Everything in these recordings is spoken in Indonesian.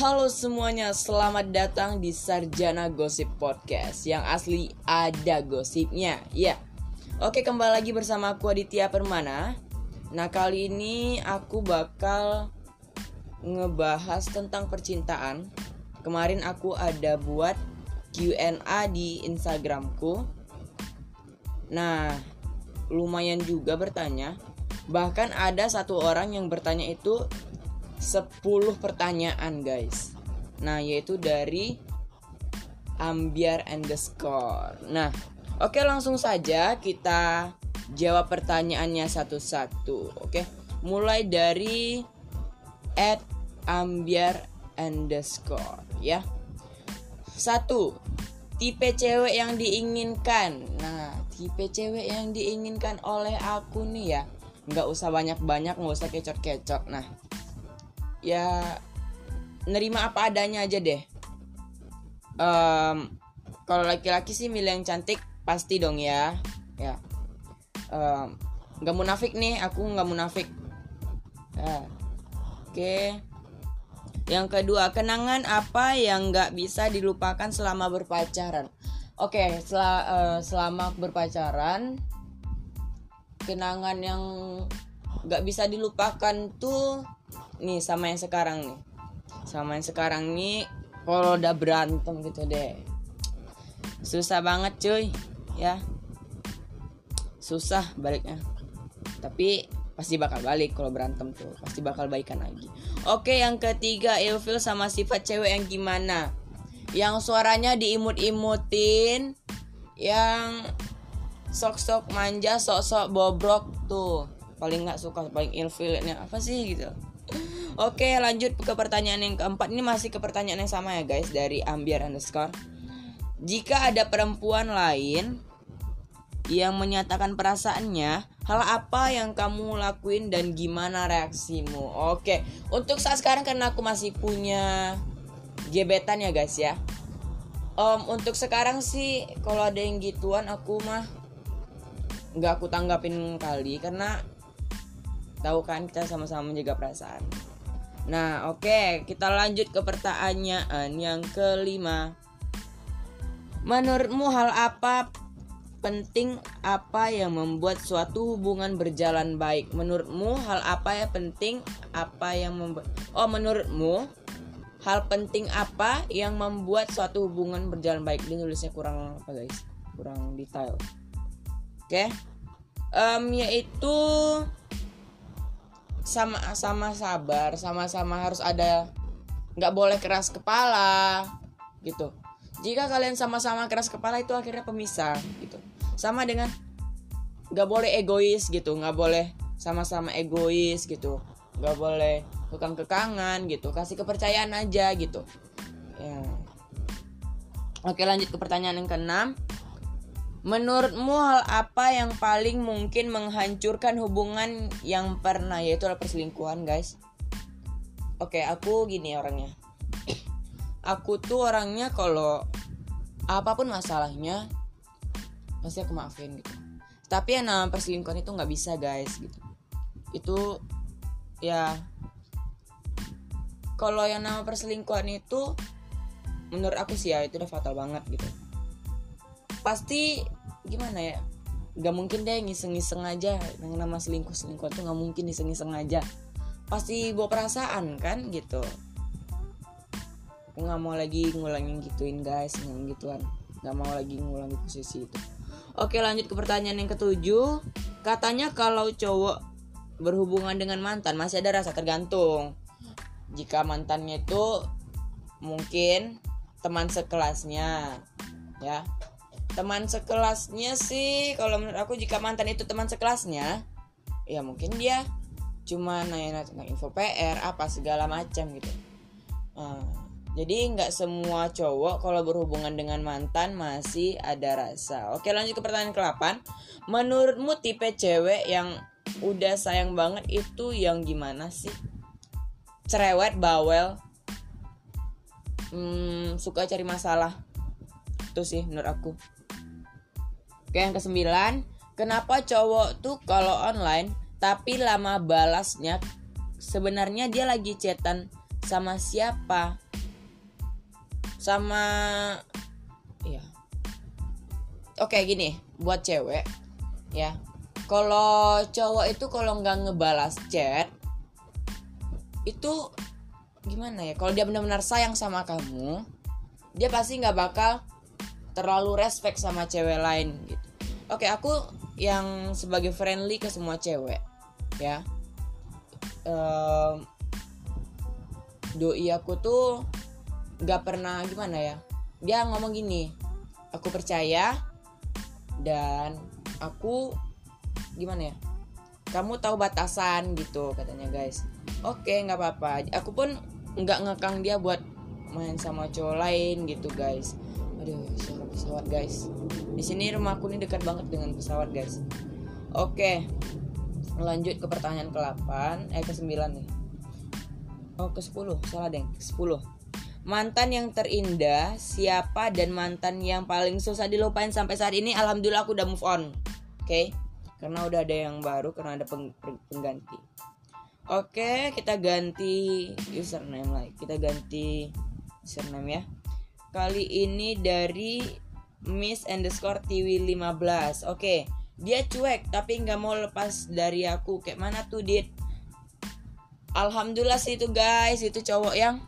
Halo semuanya, selamat datang di Sarjana Gosip Podcast Yang asli ada gosipnya Ya, oke kembali lagi bersama aku Aditya Permana. Nah kali ini aku bakal ngebahas tentang percintaan. Kemarin aku ada buat Q&A di Instagramku. Nah, lumayan juga bertanya. Bahkan ada satu orang yang bertanya itu 10 pertanyaan guys. Nah yaitu dari Ambiar underscore. Nah oke langsung saja kita jawab pertanyaannya satu-satu Oke? Mulai dari At Ambiar underscore ya. Satu Tipe cewek yang diinginkan. Nah tipe cewek yang diinginkan oleh aku nih ya. Nggak usah banyak-banyak nggak usah kecot-kecot. Nah ya nerima apa adanya aja deh. Um, kalau laki-laki sih milih yang cantik pasti dong ya. Ya. Um, nggak munafik nih aku nggak munafik. Ya. oke. Yang kedua kenangan apa yang nggak bisa dilupakan selama berpacaran? Oke sel uh, eh, selama berpacaran kenangan yang nggak bisa dilupakan tuh nih sama yang sekarang nih. Sama yang sekarang nih kalau udah berantem gitu deh. Susah banget cuy. Ya. Susah baliknya. Tapi pasti bakal balik kalau berantem tuh. Pasti bakal baikan lagi. Oke yang ketiga ilfil sama sifat cewek yang gimana? Yang suaranya diimut-imutin yang sok-sok manja sok-sok bobrok tuh paling nggak suka paling ilfilnya apa sih gitu. Oke lanjut ke pertanyaan yang keempat. Ini masih ke pertanyaan yang sama ya guys Dari Ambiar underscore. Jika ada perempuan lain Yang menyatakan perasaannya Hal apa yang kamu lakuin dan gimana reaksimu? Oke Untuk saat sekarang karena aku masih punya Gebetan ya guys ya. Um, Untuk sekarang sih Kalau ada yang gituan aku mah nggak aku tanggapin kali. Karena tahu kan kita sama-sama menjaga perasaan Nah, oke, okay, kita lanjut ke pertanyaan yang kelima. Menurutmu hal apa penting apa yang membuat suatu hubungan berjalan baik? Menurutmu hal apa yang penting apa yang membuat Oh, menurutmu hal penting apa yang membuat suatu hubungan berjalan baik? Ini nulisnya kurang apa, guys? Kurang detail. Oke. Okay? Um, yaitu sama sama sabar sama-sama harus ada nggak boleh keras kepala gitu. Jika kalian sama-sama keras kepala itu akhirnya pemisah gitu. Sama dengan nggak boleh egois gitu. Nggak boleh sama-sama egois gitu. Nggak boleh kekang kekangan gitu. Kasih kepercayaan aja gitu. Ya. Oke lanjut ke pertanyaan yang keenam Menurutmu hal apa yang paling mungkin menghancurkan hubungan yang pernah yaitu adalah perselingkuhan, guys? Oke, aku gini orangnya. Aku tuh orangnya kalau apa pun masalahnya pasti aku maafin gitu. Tapi yang namanya perselingkuhan itu nggak bisa, guys, gitu. Itu ya kalau yang nama perselingkuhan itu menurut aku sih ya itu udah fatal banget gitu pasti gimana ya nggak mungkin deh ngiseng-ngiseng aja yang nama selingkuh selingkuh tuh nggak mungkin ngiseng-ngiseng aja. Pasti bawa perasaan kan gitu. Aku nggak mau lagi ngulangin gituin guys yang gituan. Nggak mau lagi ngulangi posisi itu. Oke lanjut ke pertanyaan yang ketujuh. Katanya kalau cowok berhubungan dengan mantan masih ada rasa tergantung. Jika mantannya itu mungkin teman sekelasnya ya teman sekelasnya sih. Kalau menurut aku jika mantan itu teman sekelasnya ya mungkin dia cuma nanya tentang info PR apa segala macam gitu. Uh, jadi nggak semua cowok kalau berhubungan dengan mantan masih ada rasa. Oke lanjut ke pertanyaan ke-8 menurutmu tipe cewek yang udah sayang banget itu yang gimana sih? Cerewet bawel hmm, suka cari masalah. Itu sih menurut aku Oke, yang kesembilan, kenapa cowok tuh kalau online tapi lama balasnya? Sebenarnya dia lagi chatan sama siapa? sama ya oke gini buat cewek ya. Kalau cowok itu kalau nggak ngebalas chat itu gimana ya? Kalau dia benar-benar sayang sama kamu dia pasti nggak bakal terlalu respect sama cewek lain gitu. Oke aku yang sebagai friendly ke semua cewek ya. Um, doi aku tuh nggak pernah gimana ya dia ngomong gini aku percaya dan aku gimana ya kamu tahu batasan gitu katanya guys. Oke nggak apa-apa. Aku pun nggak ngekang dia buat main sama cowok lain gitu guys aduh suara pesawat guys. Di sini rumahku ini dekat banget dengan pesawat guys. Oke lanjut ke pertanyaan ke-8 eh ke-9 nih. Oh ke-10 salah deng. Ke-10 mantan yang terindah siapa dan mantan yang paling susah dilupain sampai saat ini? Alhamdulillah aku udah move on. Oke? Okay? karena udah ada yang baru karena ada peng pengganti. Oke okay, kita ganti username lagi. Kita ganti username ya kali ini dari Miss underscore TV 15 oke okay. dia cuek tapi nggak mau lepas dari aku. Kayak mana tuh dit? Alhamdulillah sih itu guys. Itu cowok yang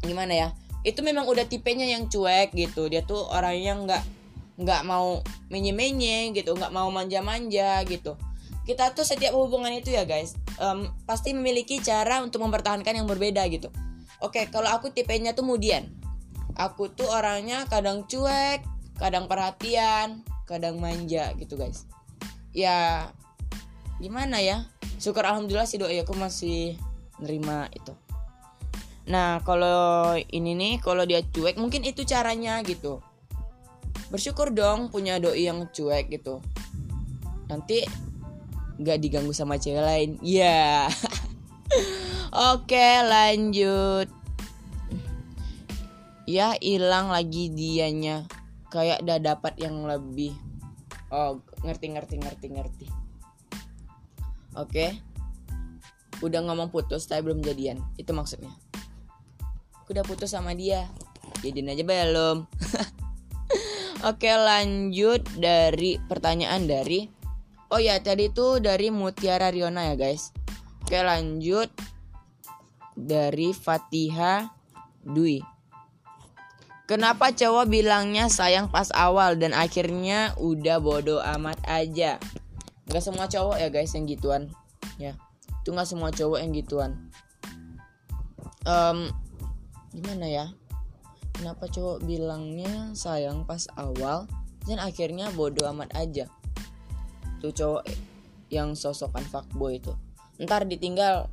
gimana ya? Itu memang udah tipenya yang cuek gitu. Dia tuh orangnya nggak nggak mau menye-menye gitu. Nggak mau manja-manja gitu. Kita tuh setiap hubungan itu ya guys um, pasti memiliki cara untuk mempertahankan yang berbeda gitu. Oke kalau aku tipenya tuh kemudian aku tuh orangnya kadang cuek kadang perhatian kadang manja gitu guys ya gimana ya syukur alhamdulillah sih doi aku masih nerima itu Nah, kalau ini nih, kalau dia cuek, mungkin itu caranya gitu. Bersyukur dong punya doi yang cuek gitu. Nanti gak diganggu sama cewek lain. Ya. Yeah. Oke, lanjut. Ya, hilang lagi dianya. Kayak udah dapat yang lebih. Oh, ngerti ngerti ngerti ngerti. Oke. Udah ngomong putus tapi belum jadian. Itu maksudnya udah putus sama dia jadiin aja belum oke lanjut dari pertanyaan dari oh ya tadi itu dari Mutiara Riona ya guys oke lanjut dari Fatiha Dwi Kenapa cowok bilangnya sayang pas awal dan akhirnya udah bodoh amat aja? Gak semua cowok ya guys yang gituan, ya. Itu gak semua cowok yang gituan. Um, gimana ya kenapa cowok bilangnya sayang pas awal dan akhirnya bodoh amat aja tuh cowok yang sosokan fuckboy itu ntar ditinggal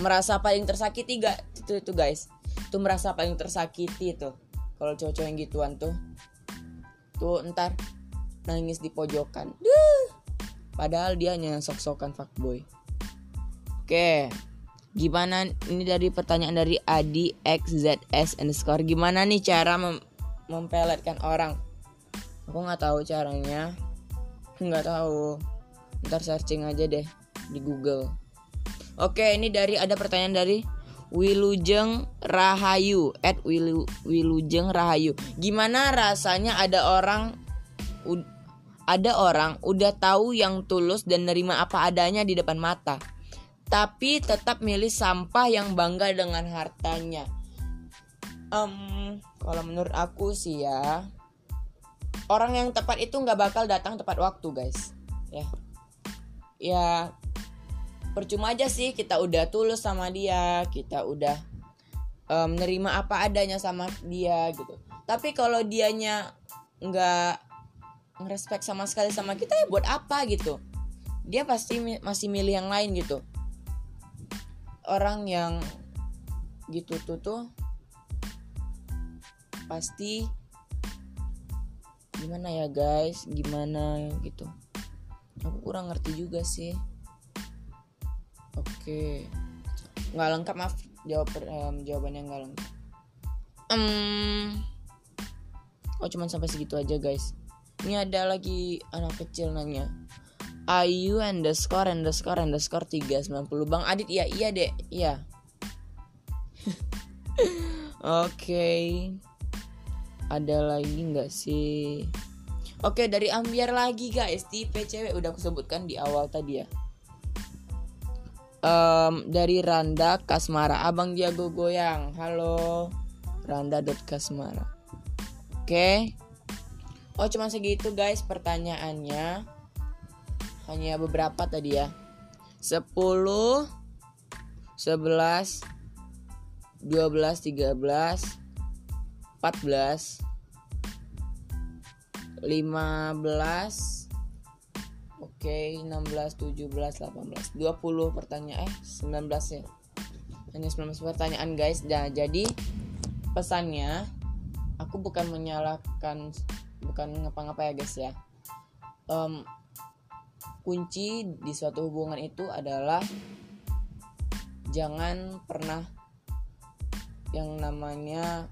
merasa paling tersakiti gak itu itu guys tuh merasa paling tersakiti tuh kalau cowok-cowok yang gituan tuh tuh ntar nangis di pojokan. Duh. padahal dia hanya sok-sokan fuckboy. Oke Gimana ini dari pertanyaan dari Adi XZS underscore Gimana nih cara mem mempeletkan orang? Aku nggak tahu caranya. Nggak tahu. Ntar searching aja deh di Google. Oke ini dari ada pertanyaan dari Wilujeng Rahayu at Wilu, Wilujeng Rahayu Gimana rasanya ada orang ada orang udah tahu yang tulus dan nerima apa adanya di depan mata tapi tetap milih sampah yang bangga dengan hartanya. Um, kalau menurut aku sih ya, orang yang tepat itu nggak bakal datang tepat waktu guys. Ya, ya percuma aja sih kita udah tulus sama dia, kita udah menerima apa adanya sama dia gitu. Tapi kalau dianya nggak ngerespek sama sekali sama kita ya buat apa gitu? Dia pasti masih milih yang lain gitu orang yang gitu tuh tuh pasti gimana ya guys gimana gitu aku kurang ngerti juga sih oke. Nggak lengkap maaf. Jawab um, jawabannya nggak lengkap. Um, oh cuman sampai segitu aja guys. Ini ada lagi anak kecil nanya Ayu underscore underscore underscore 390 Bang Adit? Iya iya dek. Iya. Oke. Okay. ada lagi nggak sih? Oke dari ambiar lagi guys. Tipe cewek. Udah aku sebutkan di awal tadi ya um, dari Randa Kasmara Abang Jago Goyang. Halo Randa Kasmara Oke. Oh cuma segitu guys pertanyaannya. Hanya beberapa tadi ya. 10 11 12 13 14 15 Oke, 16, 17, 18, 20 pertanyaan eh 19 ya. Hanya 19 pertanyaan guys. Nah, jadi pesannya aku bukan menyalahkan bukan ngapa-ngapa ya guys ya. Um, kunci di suatu hubungan itu adalah jangan pernah yang namanya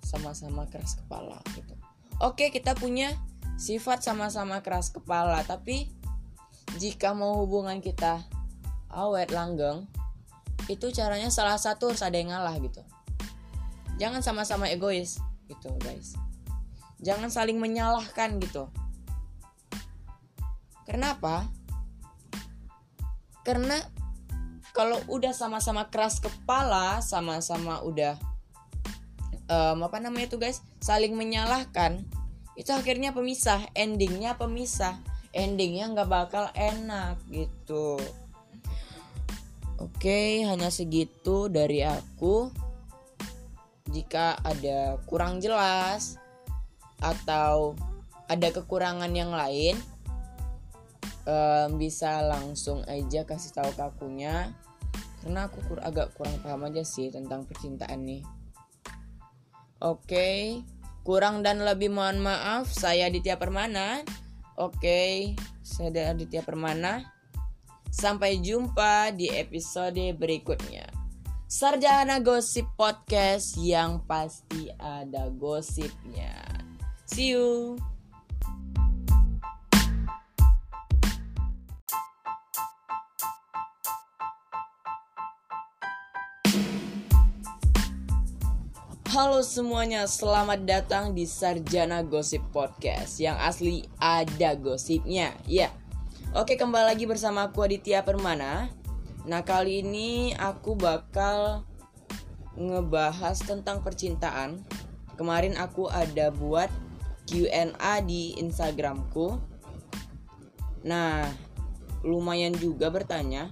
sama-sama keras kepala gitu Oke, kita punya sifat sama-sama keras kepala, tapi jika mau hubungan kita awet langgeng, itu caranya salah satu harus ada yang ngalah gitu. Jangan sama-sama egois gitu, guys. Jangan saling menyalahkan gitu. Kenapa? Karena kalau udah sama-sama keras kepala, sama-sama udah um, apa namanya itu guys saling menyalahkan itu akhirnya pemisah endingnya pemisah endingnya nggak bakal enak gitu oke hanya segitu dari aku jika ada kurang jelas atau ada kekurangan yang lain um, bisa langsung aja kasih tahu ke akunya karena aku kur agak kurang paham aja sih tentang percintaan nih Oke, kurang dan lebih mohon maaf. Saya Aditya Permana. Oke, saya Aditya Permana. Sampai jumpa di episode berikutnya. Sarjana Gosip Podcast yang pasti ada gosipnya. See you. Halo semuanya, selamat datang di Sarjana Gosip Podcast Yang asli ada gosipnya Ya, oke kembali lagi bersama aku Aditya Permana. Nah kali ini aku bakal ngebahas tentang percintaan. Kemarin aku ada buat Q&A di Instagramku. Nah, lumayan juga bertanya.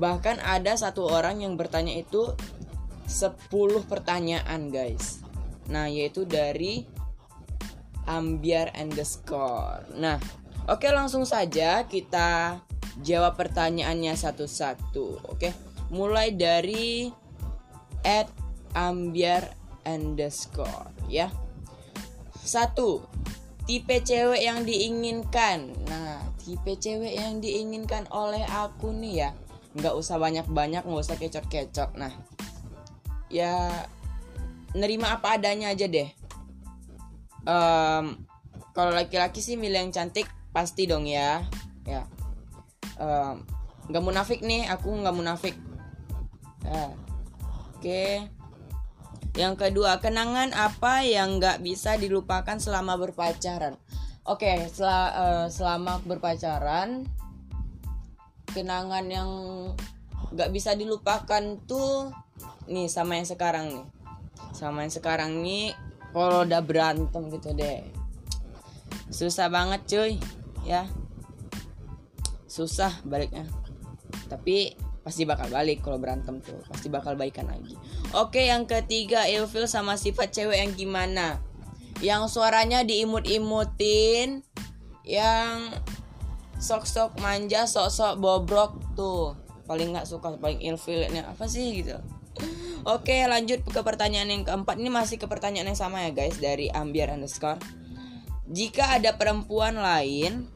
Bahkan ada satu orang yang bertanya itu 10 pertanyaan guys. Nah yaitu dari Ambiar underscore Nah oke langsung saja kita jawab pertanyaannya satu-satu Oke? Mulai dari At Ambiar underscore ya. Satu Tipe cewek yang diinginkan. Nah tipe cewek yang diinginkan oleh aku nih ya. Nggak usah banyak-banyak nggak usah kecot-kecot nah ya nerima apa adanya aja deh. Um, kalau laki-laki sih milih yang cantik pasti dong ya. Ya. Um, nggak munafik nih aku nggak munafik. Ya. oke. Okay. yang kedua kenangan apa yang nggak bisa dilupakan selama berpacaran? Oke okay, sel uh, eh, selama berpacaran kenangan yang nggak bisa dilupakan tuh nih sama yang sekarang nih. Sama yang sekarang nih kalau udah berantem gitu deh. Susah banget cuy. Ya. Susah baliknya. Tapi pasti bakal balik kalau berantem tuh. Pasti bakal baikan lagi. Oke yang ketiga ilfil sama sifat cewek yang gimana? Yang suaranya diimut-imutin yang sok-sok manja sok-sok bobrok tuh. Paling nggak suka paling ilfilnya apa sih gitu Oke lanjut ke pertanyaan yang keempat. Ini masih ke pertanyaan yang sama ya guys Dari ambiar underscore. Jika ada perempuan lain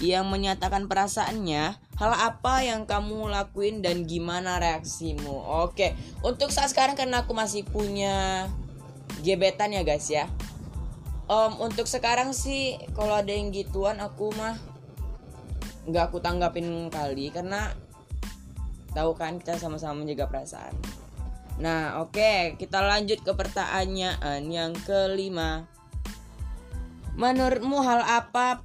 Yang menyatakan perasaannya Hal apa yang kamu lakuin dan gimana reaksimu? Oke Untuk saat sekarang karena aku masih punya Gebetan ya guys ya. Um, Untuk sekarang sih Kalau ada yang gituan aku mah Gak aku tanggapin kali. Karena tahu kan kita sama-sama menjaga perasaan Nah, oke, okay, kita lanjut ke pertanyaan yang kelima. Menurutmu hal apa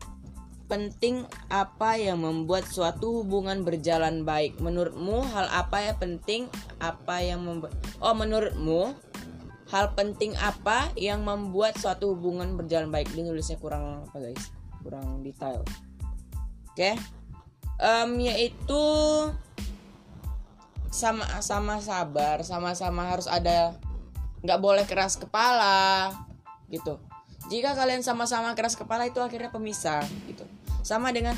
penting apa yang membuat suatu hubungan berjalan baik? Menurutmu hal apa yang penting apa yang membuat Oh, menurutmu hal penting apa yang membuat suatu hubungan berjalan baik? Ini nulisnya kurang apa, guys? Kurang detail. Oke. Okay? Um, yaitu sama sama sabar sama-sama harus ada nggak boleh keras kepala gitu. Jika kalian sama-sama keras kepala itu akhirnya pemisah gitu. Sama dengan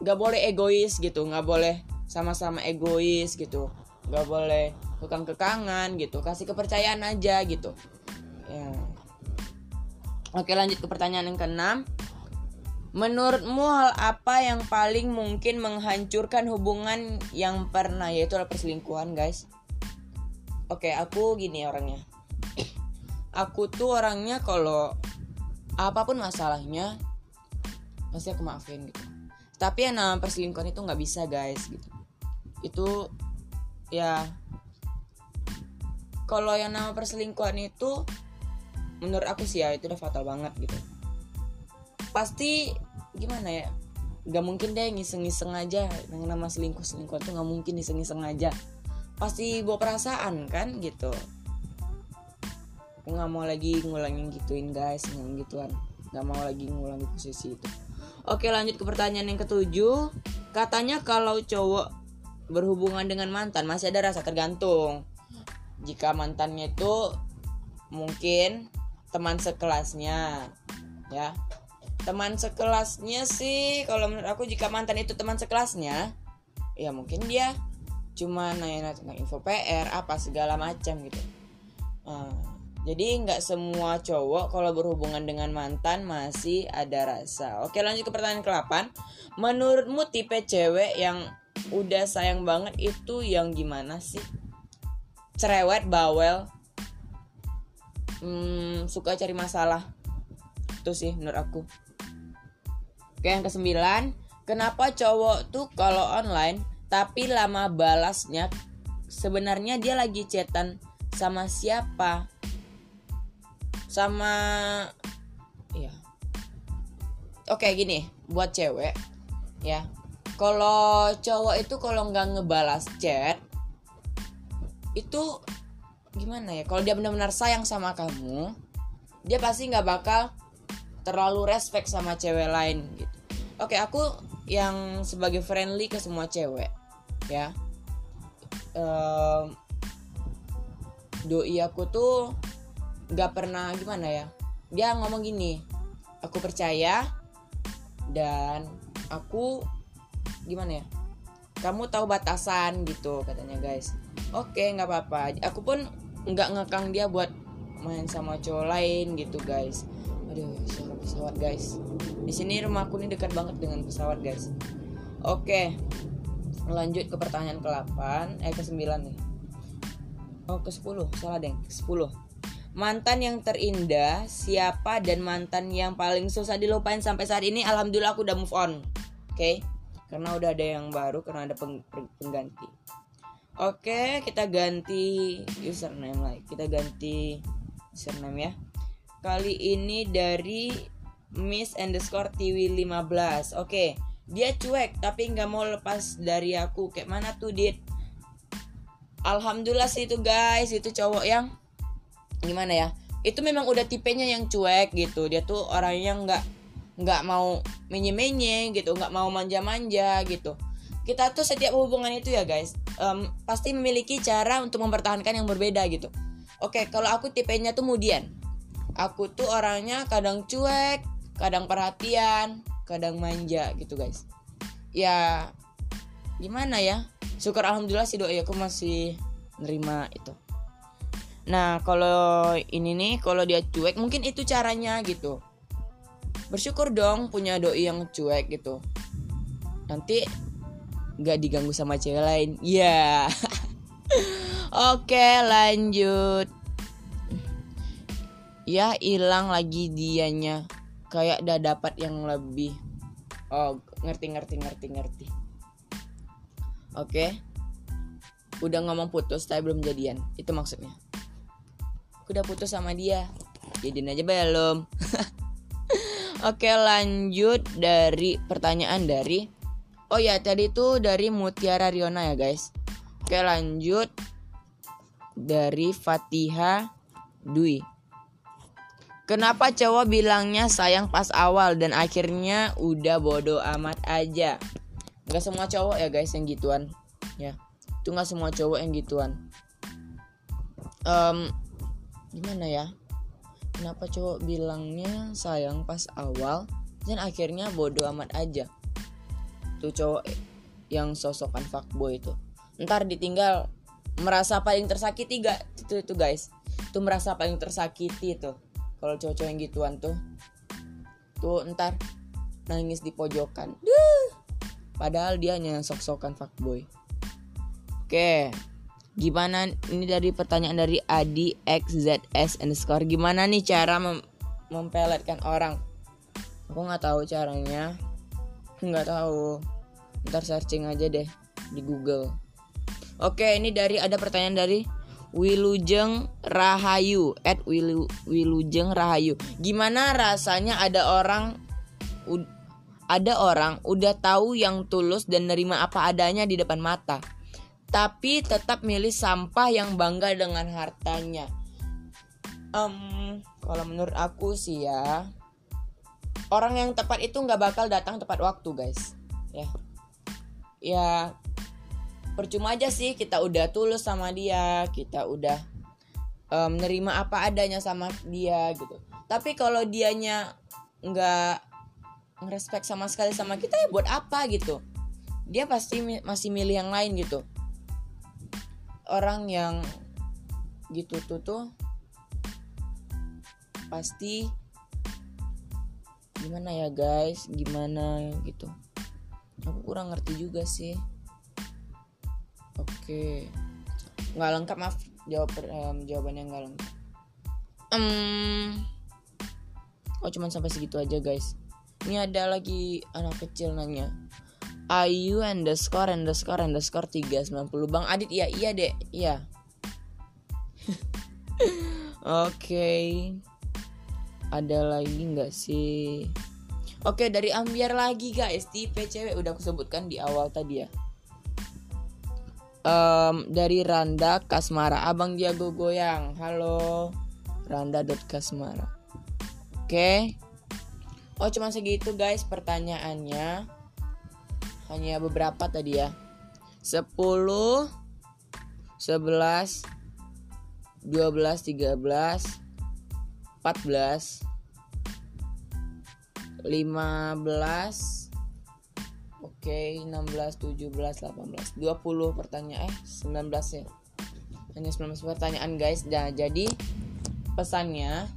nggak boleh egois gitu. Nggak boleh sama-sama egois gitu. Nggak boleh kekang kekangan gitu. Kasih kepercayaan aja gitu. Ya. Oke lanjut ke pertanyaan yang keenam Menurutmu hal apa yang paling mungkin menghancurkan hubungan yang pernah yaitu adalah perselingkuhan, guys? Oke, aku gini orangnya. Aku tuh orangnya kalau apa pun masalahnya pasti aku maafin gitu. Tapi yang namanya perselingkuhan itu nggak bisa, guys, gitu. Itu ya kalau yang nama perselingkuhan itu menurut aku sih ya itu udah fatal banget gitu pasti gimana ya? Gak mungkin deh ngiseng-ngiseng aja. Dengan nama selingkuh selingkuh tuh nggak mungkin ngiseng-ngiseng aja. Pasti bawa perasaan kan gitu. Aku nggak mau lagi ngulangin gituin guys. Ngulangin gituan. Nggak mau lagi ngulangin posisi itu. Oke lanjut ke pertanyaan yang ketujuh. Katanya kalau cowok berhubungan dengan mantan masih ada rasa tergantung. Jika mantannya itu mungkin teman sekelasnya ya teman sekelasnya sih kalau menurut aku jika mantan itu teman sekelasnya ya mungkin dia cuma nanya tentang info PR apa segala macam gitu. Uh, jadi nggak semua cowok kalau berhubungan dengan mantan masih ada rasa. Oke lanjut ke pertanyaan ke-8 menurutmu tipe cewek yang udah sayang banget itu yang gimana sih? Cerewet bawel hmm, suka cari masalah. Itu sih menurut aku Oke, yang kesembilan, kenapa cowok tuh kalau online tapi lama balasnya sebenarnya dia lagi chatan sama siapa? Sama ya. Oke, gini, buat cewek ya. Kalau cowok itu kalau nggak ngebalas chat itu gimana ya? Kalau dia benar-benar sayang sama kamu, dia pasti nggak bakal terlalu respect sama cewek lain gitu oke okay, aku yang sebagai friendly ke semua cewek ya. Um, doi aku tuh nggak pernah gimana ya dia ngomong gini aku percaya dan aku gimana ya kamu tahu batasan gitu katanya guys. Oke nggak apa-apa. Aku pun nggak ngekang dia buat main sama cowok lain gitu guys aduh suara pesawat guys? Di sini rumahku ini dekat banget dengan pesawat guys. Oke lanjut ke pertanyaan ke-8 eh ke-9 nih. Oh ke-10 salah deng. Ke-10 mantan yang terindah siapa dan mantan yang paling susah dilupain sampai saat ini? Alhamdulillah aku udah move on oke? Okay? karena udah ada yang baru karena ada peng pengganti. Oke kita ganti username lagi. Kita ganti username ya Kali ini dari Miss underscore TV 15 Oke Dia cuek tapi nggak mau lepas dari aku. Kayak mana tuh Dit? Alhamdulillah sih itu guys. Itu cowok yang Gimana ya? Itu memang udah tipenya yang cuek gitu. Dia tuh orangnya nggak nggak mau menye-menye gitu. Nggak mau manja-manja gitu. Kita tuh setiap hubungan itu ya guys um, pasti memiliki cara untuk mempertahankan yang berbeda gitu. Oke kalau aku tipenya tuh kemudian aku tuh orangnya kadang cuek kadang perhatian kadang manja gitu guys. Ya gimana ya? Syukur alhamdulillah sih doi aku masih nerima itu. Nah kalau ini nih kalau dia cuek mungkin itu caranya gitu. Bersyukur dong punya doi yang cuek gitu. Nanti gak diganggu sama cewek lain. Ya yeah. oke lanjut ya hilang lagi dianya. Kayak udah dapat yang lebih. Oh ngerti ngerti ngerti ngerti. Oke. Udah ngomong putus tapi belum jadian. Itu maksudnya. Aku udah putus sama dia. Jadiin aja belum. Oke lanjut dari pertanyaan dari oh ya tadi itu dari Mutiara Riona ya guys. Oke lanjut dari Fatiha Dwi Kenapa cowok bilangnya sayang pas awal dan akhirnya udah bodoh amat aja? Gak semua cowok ya guys yang gituan, ya. Itu gak semua cowok yang gituan. Um, gimana ya? Kenapa cowok bilangnya sayang pas awal dan akhirnya bodoh amat aja? Tuh cowok yang sosokan fuckboy itu. Ntar ditinggal merasa paling tersakiti gak? Itu itu guys. Itu merasa paling tersakiti tuh kalau cowok-cowok yang gituan tuh tuh ntar nangis di pojokan. Duh. padahal dia hanya sok-sokan fuckboy. Oke gimana ini dari pertanyaan dari Adi XZS underscore gimana nih cara mem mempeletkan orang? Aku nggak tahu caranya. Nggak tahu. Ntar searching aja deh di Google. Oke ini dari ada pertanyaan dari Wilujeng Rahayu at Wilu, Wilujeng Rahayu. Gimana rasanya ada orang ada orang udah tahu yang tulus dan nerima apa adanya di depan mata tapi tetap milih sampah yang bangga dengan hartanya? Um, kalau menurut aku sih ya orang yang tepat itu nggak bakal datang tepat waktu guys. Ya. Ya percuma aja sih kita udah tulus sama dia kita udah um, menerima apa adanya sama dia gitu. Tapi kalau dianya nggak ngerespek sama sekali sama kita ya buat apa gitu. Dia pasti masih milih yang lain gitu. Orang yang gitu tuh tuh pasti gimana ya guys? Gimana gitu. Aku kurang ngerti juga sih Oke. Nggak lengkap maaf jawab um, jawabannya nggak lengkap. Um, oh cuman sampai segitu aja guys. Ini ada lagi anak kecil nanya. Ayu underscore underscore underscore 390 Bang Adit iya iya deh iya Oke okay. Ada lagi nggak sih Oke okay, dari Ambiar lagi guys Tipe cewek udah aku sebutkan di awal tadi ya um, dari Randa Kasmara. Abang Jago Goyang. Halo Randa Kasmara. Oke. Okay. oh cuma segitu guys pertanyaannya. Hanya beberapa tadi ya. 10 11 12 13 14 15 Oke, 16, 17, 18, 20 pertanyaan eh 19 ya. Hanya 19 pertanyaan guys. Nah, jadi pesannya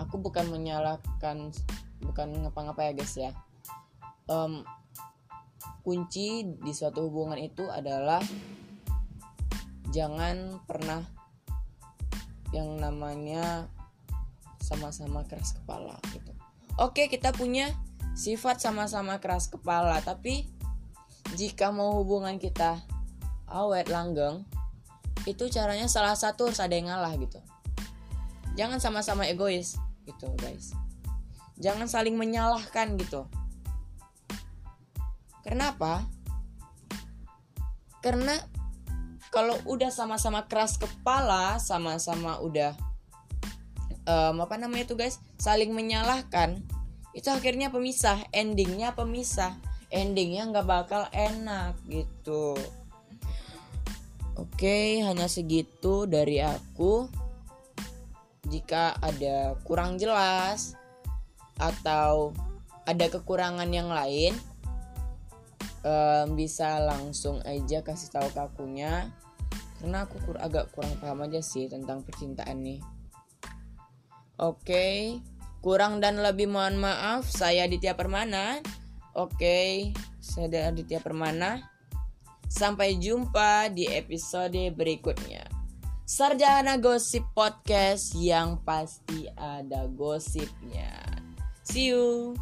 aku bukan menyalahkan bukan ngapa-ngapa ya guys ya. Um, kunci di suatu hubungan itu adalah jangan pernah yang namanya sama-sama keras kepala gitu. Oke, kita punya sifat sama-sama keras kepala, tapi jika mau hubungan kita awet langgeng itu caranya salah satu harus ada yang ngalah gitu. Jangan sama-sama egois gitu guys. Jangan saling menyalahkan gitu. Kenapa? Karena kalau udah sama-sama keras kepala sama-sama udah um, apa namanya itu guys? Saling menyalahkan itu akhirnya pemisah endingnya pemisah endingnya nggak bakal enak gitu. Oke hanya segitu dari aku. Jika ada kurang jelas atau ada kekurangan yang lain um, bisa langsung aja kasih tahu ke akunya. Karena aku kur agak kurang paham aja sih tentang percintaan nih. Oke kurang dan lebih mohon maaf. Saya Ditya Permana Oke, saya Aditya Permana. Sampai jumpa di episode berikutnya. Sarjana Gosip Podcast yang pasti ada gosipnya. See you.